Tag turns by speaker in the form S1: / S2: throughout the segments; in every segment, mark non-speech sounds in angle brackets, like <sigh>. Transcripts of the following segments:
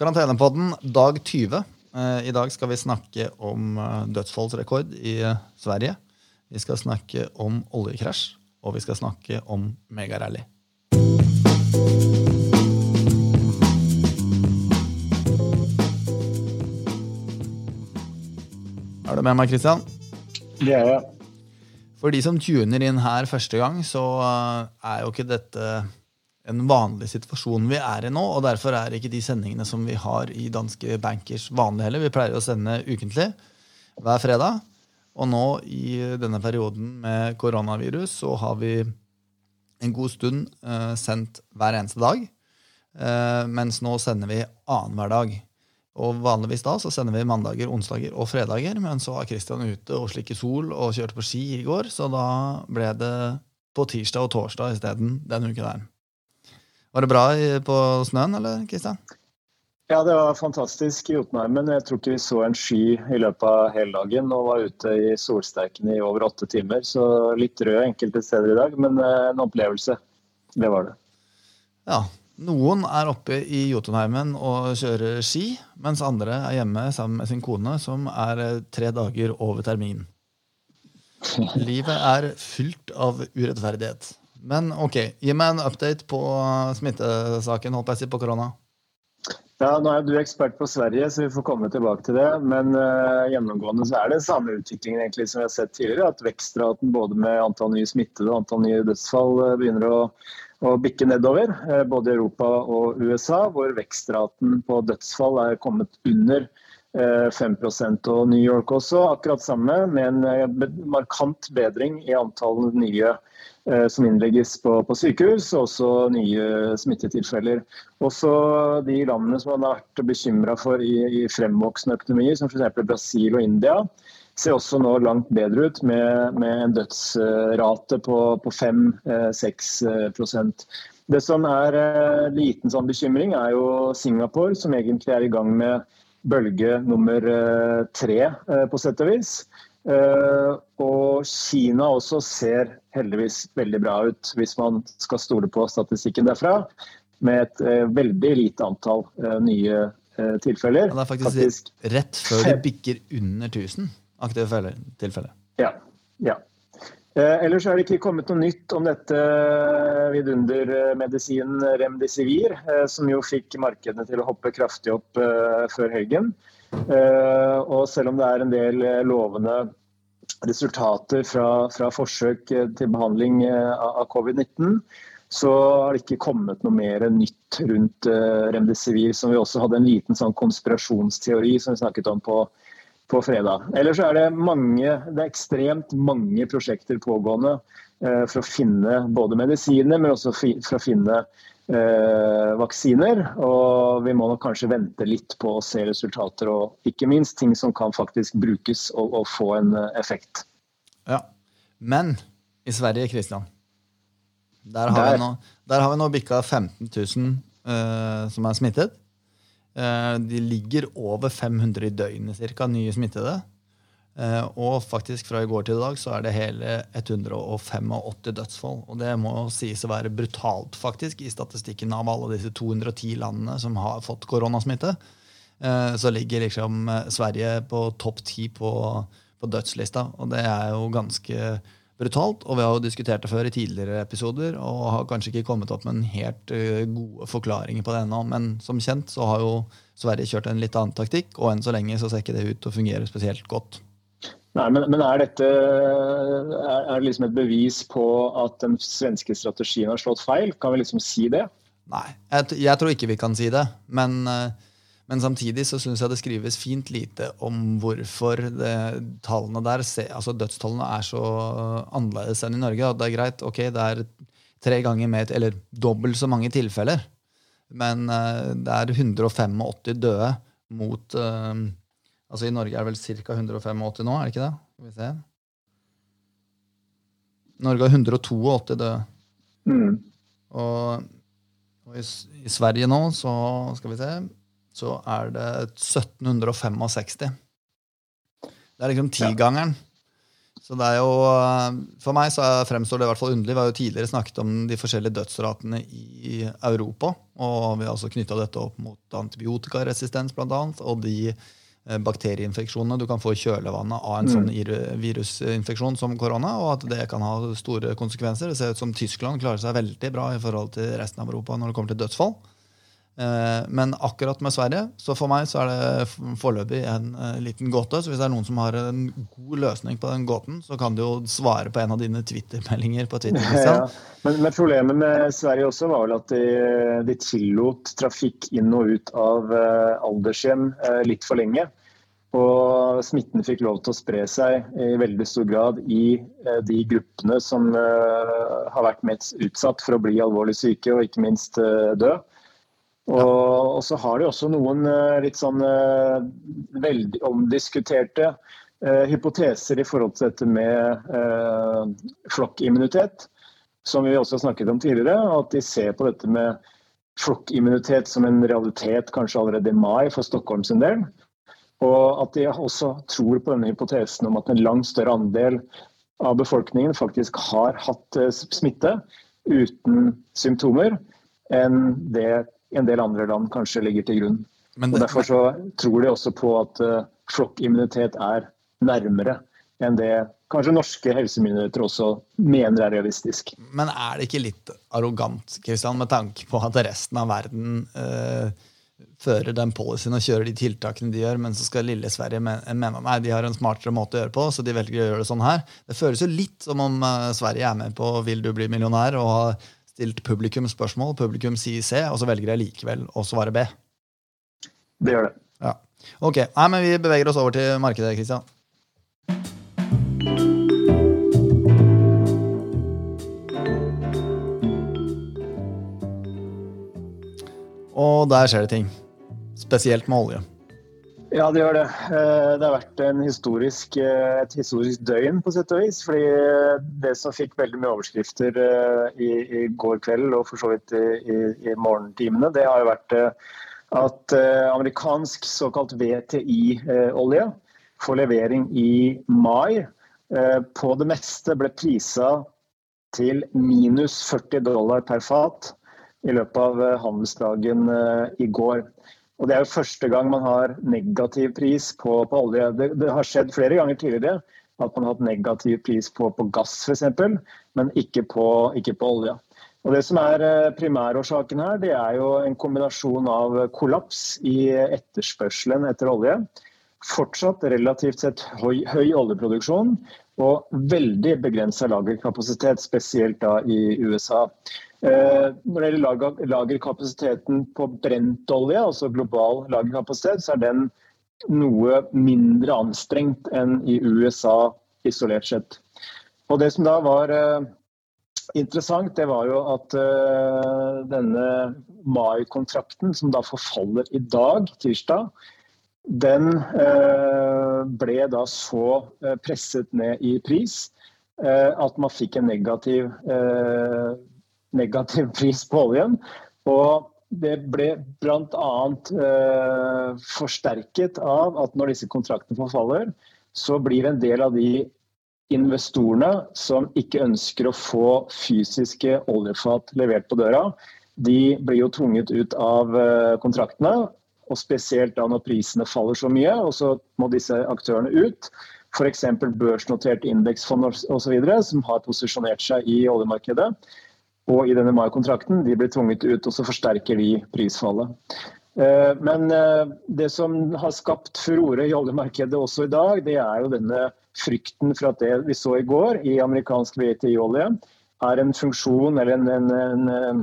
S1: Karantenepodden dag 20. Eh, I dag skal vi snakke om eh, dødsfallsrekord i eh, Sverige. Vi skal snakke om oljekrasj, og vi skal snakke om megarally. Er du med meg, Christian?
S2: Det er jeg.
S1: For de som tuner inn her første gang, så er jo ikke dette en vanlig situasjon vi er i nå. Og derfor er ikke de sendingene som vi har i Danske Bankers vanlige heller. Vi pleier å sende ukentlig hver fredag. Og nå i denne perioden med koronavirus så har vi en god stund eh, sendt hver eneste dag. Eh, mens nå sender vi annenhver dag. Og vanligvis da så sender vi mandager, onsdager og fredager, men så var Kristian ute og slikket sol og kjørte på ski i går, så da ble det på tirsdag og torsdag isteden denne uken der. Var det bra på snøen, eller, Kristian?
S2: Ja, det var fantastisk i Jotunheimen. Jeg tror ikke vi så en sky i løpet av hele dagen og var ute i solsterken i over åtte timer. Så litt rød enkelte steder i dag, men eh, en opplevelse. Det var det.
S1: Ja. Noen er oppe i Jotunheimen og kjører ski, mens andre er hjemme sammen med sin kone, som er eh, tre dager over termin. <laughs> Livet er fylt av urettferdighet. Men ok, gi meg en update på smittesaken, holdt jeg si, på korona.
S2: Ja, Nå er du ekspert på Sverige, så vi får komme tilbake til det. Men uh, gjennomgående så er det samme utviklingen egentlig som vi har sett tidligere. At vekstraten både med antall nye smittede og antall nye dødsfall eh, begynner å, å bikke nedover. eh, både i Europa og USA, hvor vekstraten på dødsfall er kommet under 5% og New York også akkurat samme, med en eh, markant bedring i antall nye eh, som innlegges på, på sykehus, og også nye smittetilfeller. Også de landene som man har vært bekymra for i, i fremvoksende økonomier, som f.eks. Brasil og India, ser også nå langt bedre ut, med, med en dødsrate på, på 5-6% Det som er eh, liten sånn bekymring, er jo Singapore, som egentlig er i gang med bølge nummer eh, tre, eh, på sett og vis. Eh, og Kina også ser heldigvis veldig bra ut, hvis man skal stole på statistikken derfra. Med et veldig lite antall nye tilfeller.
S1: Det er faktisk, rett før de <laughs> bikker under 1000 aktive tilfeller.
S2: Ja. ja. Eh, ellers er det ikke kommet noe nytt om dette vidundermedisinen Remdesivir, eh, som jo fikk markedene til å hoppe kraftig opp eh, før helgen. Eh, og selv om det er en del eh, lovende resultater fra, fra forsøk eh, til behandling eh, av av covid-19, så har det ikke kommet noe mer nytt rundt eh, Remdesivir, som vi også hadde en liten sånn konspirasjonsteori som vi snakket om på på fredag. Ellers er det mange, det er ekstremt mange prosjekter pågående eh, for å finne både medisiner, men også for å finne eh, vaksiner. Og vi må nok kanskje vente litt på å se resultater, og ikke minst ting som kan faktisk brukes og, og få en eh, effekt.
S1: Ja. Men i Sverige, Kristian, der har,
S2: Der.
S1: Vi nå, der har vi nå bikka 15 000 eh, som er smittet. Eh, de ligger over 500 i døgnet cirka, nye smittede. Eh, og faktisk fra i går til i dag så er det hele 185 dødsfall. Og det må sies å være brutalt, faktisk, i statistikken av alle disse 210 landene som har fått koronasmitte. Eh, så ligger liksom Sverige på topp ti på, på dødslista, og det er jo ganske brutalt. Og vi har jo diskutert det før i tidligere episoder og har kanskje ikke kommet opp med en helt uh, gode forklaringer på det ennå. Men som kjent så har jo Sverige kjørt en litt annen taktikk, og enn så lenge så ser ikke det ut til å fungere spesielt godt.
S2: Nei, men, men er dette er, er det liksom et bevis på at den svenske strategien har slått feil? Kan vi liksom si det?
S1: Nei, jeg, jeg tror ikke vi kan si det. Men, eh, men samtidig så syns jeg det skrives fint lite om hvorfor det, tallene der, altså dødstallene er så annerledes enn i Norge. At det er greit, ok, det er tre ganger mer, eller dobbelt så mange tilfeller. Men eh, det er 185 døde mot eh, Altså I Norge er det vel ca. 185 nå, er det ikke det? Skal vi se. Norge har 182 døde.
S2: Mm.
S1: Og, og i, i Sverige nå, så skal vi se, så er det 1765. Det er liksom tigangeren. Så det er jo, For meg så fremstår det i hvert fall underlig. Vi har jo tidligere snakket om de forskjellige dødsratene i Europa. Og vi har også knytta dette opp mot antibiotikaresistens blant annet, og de eh, bakterieinfeksjonene du kan få i kjølevannet av en sånn mm. virusinfeksjon som korona, og at det kan ha store konsekvenser. Det ser ut som Tyskland klarer seg veldig bra i forhold til resten av Europa når det kommer til dødsfall. Eh, men akkurat med Sverige, så for meg så er det foreløpig en eh, liten gåte. Så hvis det er noen som har en god løsning på den gåten, så kan du jo svare på en av dine Twitter-meldinger på Twitter. <laughs> Ja,
S2: men, men, problemet med Sverige også var vel at de, de tillot trafikk inn og ut av uh, aldershjem litt for lenge. Og smitten fikk lov til å spre seg i veldig stor grad i de gruppene som har vært mest utsatt for å bli alvorlig syke og ikke minst dø. Og, og, så har de også noen eh, litt sånn eh, veldig omdiskuterte eh, hypoteser i forhold til dette med flokkimmunitet, som vi også har snakket om tidligere. At de ser på dette med flokkimmunitet som en realitet kanskje allerede i mai for Stockholm sin del. Og at de også tror på denne hypotesen om at en langt større andel av befolkningen faktisk har hatt smitte uten symptomer enn det en del andre land kanskje ligger til grunn. Det, og Derfor så tror de også på at uh, flokkimmunitet er nærmere enn det kanskje norske helsemyndigheter også mener er realistisk.
S1: Men er det ikke litt arrogant Kristian, med tanke på at resten av verden uh, fører den policyen og kjører de tiltakene de gjør, men så skal lille Sverige mene nei, de har en smartere måte å gjøre på, så de velger å gjøre det sånn her. Det føles jo litt som om uh, Sverige er med på 'Vil du bli millionær?' og har stilt publikum spørsmål, publikum sier C, og så velger jeg likevel å svare B.
S2: Det gjør det.
S1: Ja. Ok, Nei, men Vi beveger oss over til markedet. Kristian. Og der skjer det ting. Spesielt med olje.
S2: Ja, det gjør det. Eh, det har vært historisk, eh, et historisk døgn, på sett og vis. fordi det som fikk veldig mye overskrifter eh, i, i går kveld, og for så vidt i, i, i morgentimene, det har jo vært at amerikansk såkalt VTI-olje for levering i mai på det meste ble prisa til minus 40 dollar per fat i løpet av handelsdagen i går. Og Det er jo første gang man har negativ pris på, på olje. Det, det, har skjedd flere ganger tidligere at man har hatt negativ pris på, på gass f.eks., men ikke på, ikke på, olje. Og Det som er eh, primærårsaken her, det er jo en kombinasjon av kollaps i etterspørselen etter olje. Fortsatt relativt sett høy, høy oljeproduksjon og veldig begrensa lagerkapasitet, spesielt da i USA. Eh, når det gjelder lagerkapasiteten på brentolje, altså global lagerkapasitet, så er den noe mindre anstrengt enn i USA isolert sett. Og Det som da var eh, interessant, det var jo at eh, denne Mai-kontrakten, som da forfaller i dag, tirsdag, den ble da så presset ned i pris at man fikk en negativ negativ <laughs> pris på oljen. Og det ble bl.a. Eh, forsterket av at når disse kontraktene forfaller, så blir en del av de investorene som ikke ønsker å få fysiske oljefat levert på døra, de blir jo tvunget ut av eh, kontraktene. Og spesielt da når prisene faller så mye, og så må disse aktørene ut. F.eks. børsnotert indeksfond osv. som har posisjonert seg i oljemarkedet og i denne Mai-kontrakten, de blir tvunget ut, og så forsterker de prisfallet. Eh, men eh, det som har skapt furore i oljemarkedet også i dag, det er jo denne frykten for at det vi så i går i amerikansk WTI-olje, er en funksjon eller en, en, en,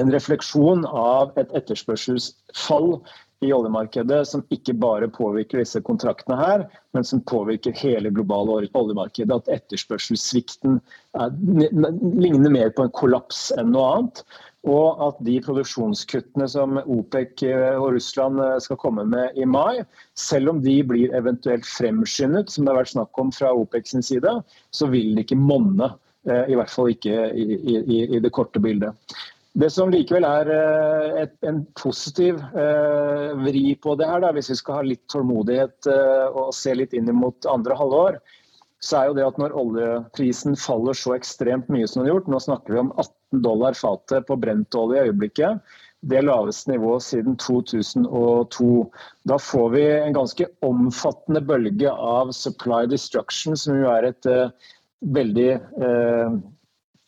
S2: en refleksjon av et etterspørselsfall i oljemarkedet som ikke bare påvirker disse kontraktene her, men som påvirker hele globale oljemarkedet. At etterspørselssvikten er, ligner mer på en kollaps enn noe annet. Og at de produksjonskuttene som OPEC og Russland skal komme med i mai, selv om de blir eventuelt fremskyndet, som det har vært snakk om fra OPEC sin side, så vil det ikke monne. Eh, I hvert fall ikke i, i, i det korte bildet. Det som likevel er eh, et, en positiv eh, vri på det her, da, hvis vi skal ha litt tålmodighet eh, og se litt inn mot andre halvår, så er jo det at når oljeprisen faller så ekstremt mye som den har gjort, nå snakker vi om 18 dollar fatet på brentolje i øyeblikket, det laveste nivået siden 2002. Da får vi en ganske omfattende bølge av supply destruction, som jo er et eh, veldig uh,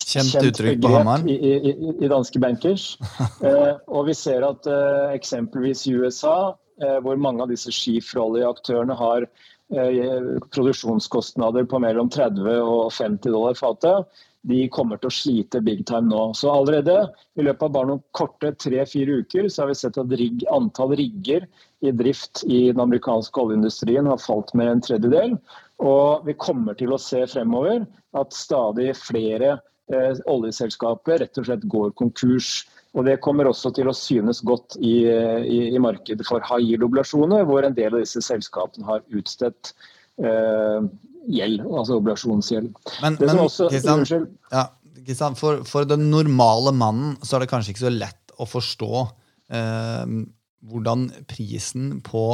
S1: kjent, kjent uttrykk på hammeren
S2: i, i, i, danske bankers. <laughs> eh, og vi ser at eksempelvis i USA, hvor mange av disse skifrolleaktørene har Eh, produksjonskostnader på mellom 30 og 50 dollar fatet, de kommer til å slite big time nå. Så allerede i løpet av bare noen korte tre-fire uker så har vi sett at rigg, antall rigger i drift i den amerikanske oljeindustrien har falt med en tredjedel. Og vi kommer til å se fremover at stadig flere eh, oljeselskaper rett og slett går konkurs. Og Det kommer også til å synes godt i, i, i markedet for high yield-oblasjoner, hvor en del av disse selskapene har utstedt eh, gjeld, altså oblasjonsgjeld.
S1: Men, men også, Kristian, ja, Kristian, for, for, den normale mannen så er det kanskje ikke så lett å forstå eh, hvordan prisen på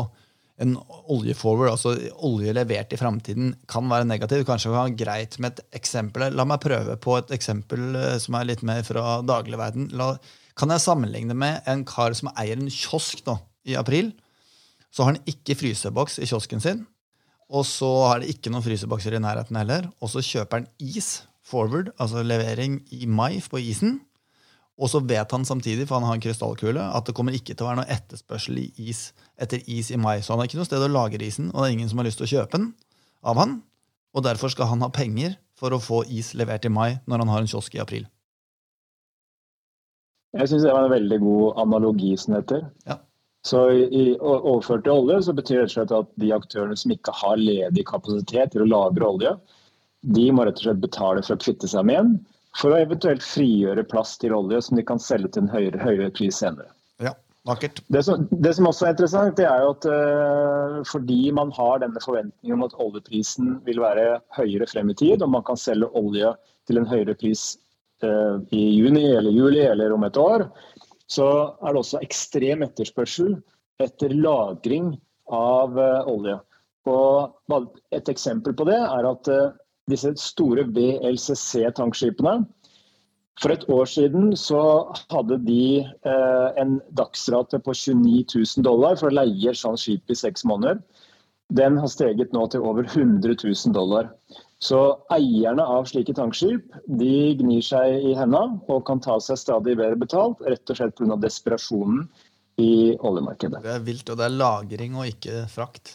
S1: en oljeforward, altså olje levert i framtiden, kan være negativ. Kanskje kan være greit med et eksempel. La meg prøve på et eksempel eh, som er litt mer fra dagligverden. La, kan jeg sammenligne med en kar som eier en kiosk nå, i april. Så har han ikke fryseboks i kiosken sin, og så har det ikke noen frysebokser i nærheten heller. Og så kjøper han is forward, altså levering i mai på isen. Og så vet han samtidig, for han har en krystallkule, at det kommer ikke til å være noe etterspørsel is, etter is i mai. Så han har ikke noe sted å lagre isen, og det er ingen som har lyst til å kjøpe den av han. Og derfor skal han ha penger for å få is levert i mai når han har en kiosk i april.
S2: Jeg syns det var en veldig god analogi, som heter. Ja. Så i, overført til olje så betyr det rett og slett at de aktørene som ikke har ledig kapasitet til å lagre olje, de må rett og slett betale for å kvitte seg med den, for å eventuelt frigjøre plass til olje som de kan selge til en høyere, høyere pris senere.
S1: Ja, vakkert.
S2: Det som, det som, også er interessant, det er jo at uh, fordi man har denne forventningen om at oljeprisen vil være høyere frem i tid, og man kan selge olje til en høyere pris uh, i juni eller juli eller om et år, så er det også ekstrem etterspørsel etter lagring av uh, olje. Og et eksempel på det er at disse store VLCC-tankskipene For et år siden så hadde de en dagsrate på 29 000 dollar for å leie et sånt skip i seks måneder. Den har steget nå til over 100 000 dollar. Så eierne av slike tankskip de gnir seg i hendene og kan ta seg stadig bedre betalt, rett og slett pga. desperasjonen i oljemarkedet.
S1: Det er vilt, og det er lagring og ikke frakt.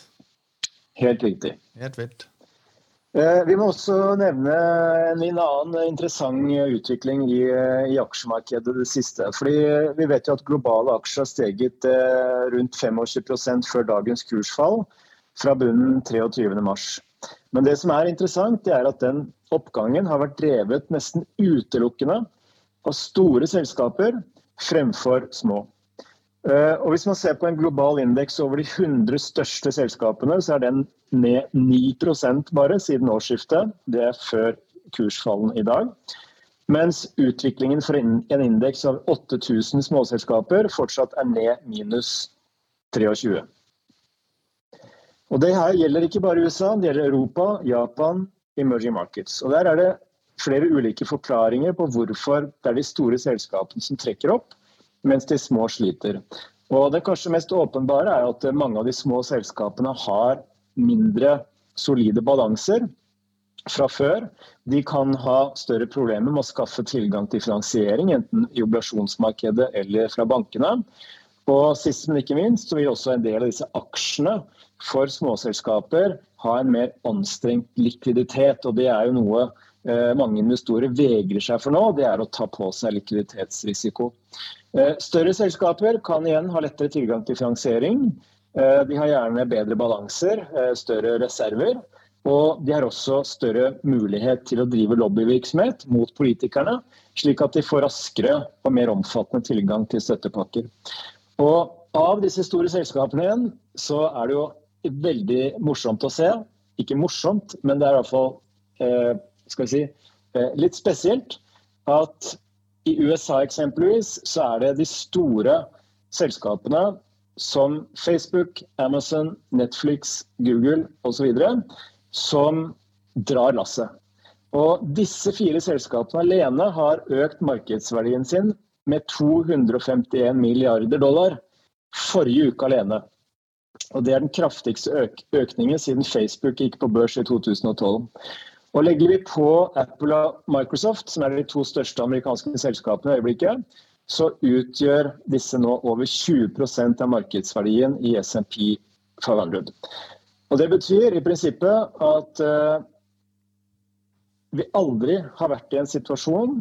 S2: Helt riktig.
S1: Helt vilt.
S2: Eh, vi må også nevne en annen interessant utvikling i, i, aksjemarkedet det siste. Fordi Vi vet jo at globale aksjer har steget eh, rundt 25% før dagens kursfall, fra bunnen 23.3. Men det som er interessant, er at den oppgangen har vært drevet nesten utelukkende av store selskaper fremfor små. Eh, og Hvis man ser på en global indeks over de 100 største selskapene, så er den ned 9% bare siden årsskiftet. Det er før kursfallen i dag. Mens utviklingen for en indeks av 8000 småselskaper fortsatt er ned minus 23 og Det her gjelder ikke bare USA, det gjelder Europa, Japan, emerging markets. Og Der er det flere ulike forklaringer på hvorfor det er de store selskapene som trekker opp, mens de små sliter. Og Det kanskje mest åpenbare er at mange av de små selskapene har mindre solide balanser fra før. De kan ha større problemer med å skaffe tilgang til finansiering, enten i oblasjonsmarkedet eller fra bankene. Og sist, men ikke minst, så vil også en del av disse aksjene for småselskaper ha en mer anstrengt likviditet. og Det er jo noe mange investorer vegrer seg for nå, det er å ta på seg likviditetsrisiko. Eh, større selskaper kan igjen ha lettere tilgang til finansiering. Eh, de har gjerne bedre balanser, større reserver. Og de har også større mulighet til å drive lobbyvirksomhet mot politikerne, slik at de får raskere og mer omfattende tilgang til støttepakker. Og av disse store selskapene igjen, så er det jo veldig morsomt å se. Ikke morsomt, men det er i hvert fall eh, skal vi si, eh, litt spesielt at i USA eksempelvis så er det de store selskapene som Facebook, Amazon, Netflix, Google osv. som drar lasset. Og disse fire selskapene alene har økt markedsverdien sin med 251 milliarder dollar forrige uke alene. Og Det er den kraftigste øk økningen siden Facebook gikk på børs i 2012. Og Legger vi på Apple og Microsoft, som er de to største amerikanske selskapene i øyeblikket, så utgjør disse nå over 20% av markedsverdien i SMP 500. Og Det betyr i prinsippet at uh, vi aldri har vært i en situasjon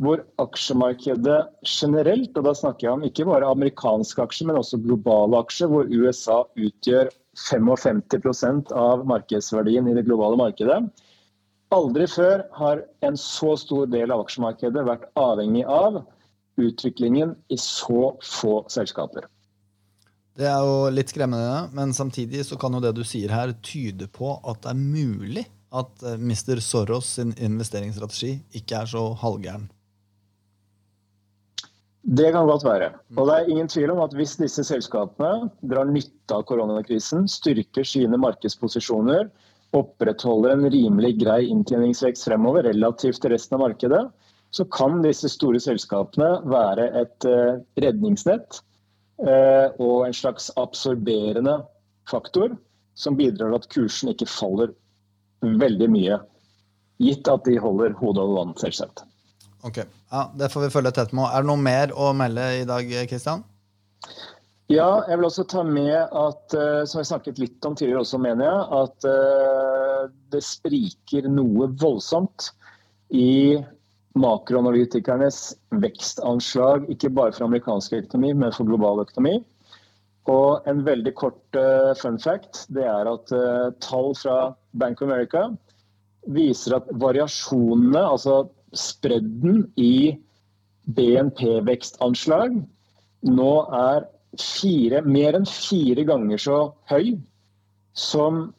S2: hvor aksjemarkedet generelt, og da snakker jeg om ikke bare amerikanske aksjer, men også globale aksjer, hvor USA utgjør 55% av markedsverdien i det globale markedet. Aldri før har en så stor del av aksjemarkedet vært avhengig av utviklingen i så få selskaper.
S1: Det er jo litt skremmende, men samtidig så kan jo det du sier her, tyde på at det er mulig at eh, Mr. Soros sin investeringsstrategi ikke er så halvgæren.
S2: Det kan godt være. Og det er ingen tvil om at hvis disse selskapene drar nytte av koronakrisen, styrker sine markedsposisjoner, opprettholder en rimelig grei inntjeningsvekst fremover relativt til resten av markedet, så kan disse store selskapene være et uh, redningsnett uh, og en slags absorberende faktor som bidrar til at kursen ikke faller veldig mye. Gitt at de holder hodet over vann, selvsagt.
S1: Ok, ja, Det får vi følge tett med. Er det noe mer å melde i dag, Kristian?
S2: Ja, jeg vil også ta med at, uh, som jeg snakket litt om tidligere også, mener jeg, at uh, det spriker noe voldsomt i makroanalytikernes vekstanslag, ikke bare for amerikansk økonomi, men for global økonomi. Og en veldig kort uh, fun fact det er at tall fra Bank of America viser at variasjonene, altså spredden i BNP-vekstanslag, nå er fire, mer enn fire ganger så høy som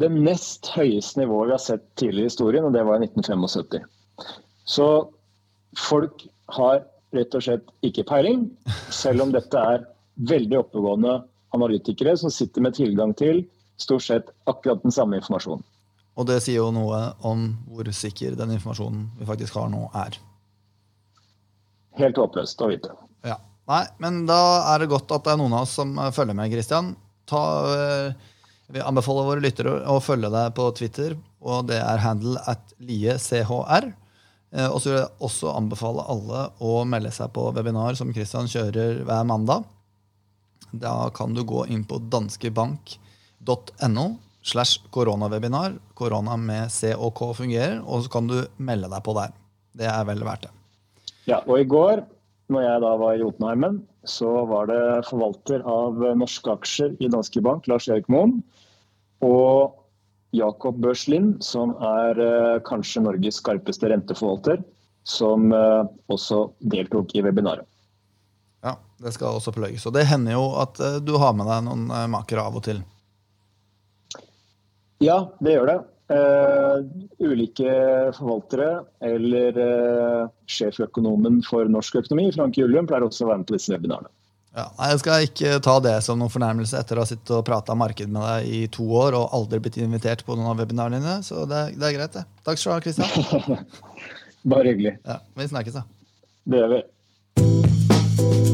S2: det nest høyeste nivået vi har sett tidligere i historien, og det var i 1975. Så folk har rett og slett ikke peiling, selv om dette er veldig oppegående analytikere som sitter med tilgang til stort sett akkurat den samme informasjonen.
S1: Og det sier jo noe om hvor sikker den informasjonen vi faktisk har nå, er.
S2: Helt håpløst å vite.
S1: Ja. Nei, men da er det godt at det er noen av oss som eh, følger med, Christian. Ta, eh, vi anbefaler våre lyttere å følge deg på Twitter, og det er handle at liechr. Eh, og så vil jeg også anbefale alle å melde seg på webinar som Christian kjører hver mandag. Da kan du gå inn på danskebank.no slash koronawebinar. Korona med C og K fungerer, og så kan du melde deg på der. Det er vel verdt det.
S2: Ja, og i går, når jeg da var i Jotunheimen, så var det forvalter av norske aksjer i Danske Bank, Lars Erik Moen, og Jakob Børs Lind, som er uh, kanskje Norges skarpeste renteforvalter, som uh, også deltok i webinaret.
S1: Ja, det skal også pløyes. Og det hender jo at uh, du har med deg noen makere av og til.
S2: Ja, det gjør det. Uh, ulike forvaltere eller uh, sjeføkonomen for norsk økonomi, Frank Julium, pleier også å være med på disse webinarene.
S1: Ja, jeg skal ikke ta det som noen fornærmelse etter å ha sittet og prata marked med deg i to år og aldri blitt invitert på noen av webinarene dine. Så det, det er greit, det. Takk skal du ha, Kristian. <laughs>
S2: Bare hyggelig.
S1: Ja, Vi snakkes, da.
S2: Det gjør vi.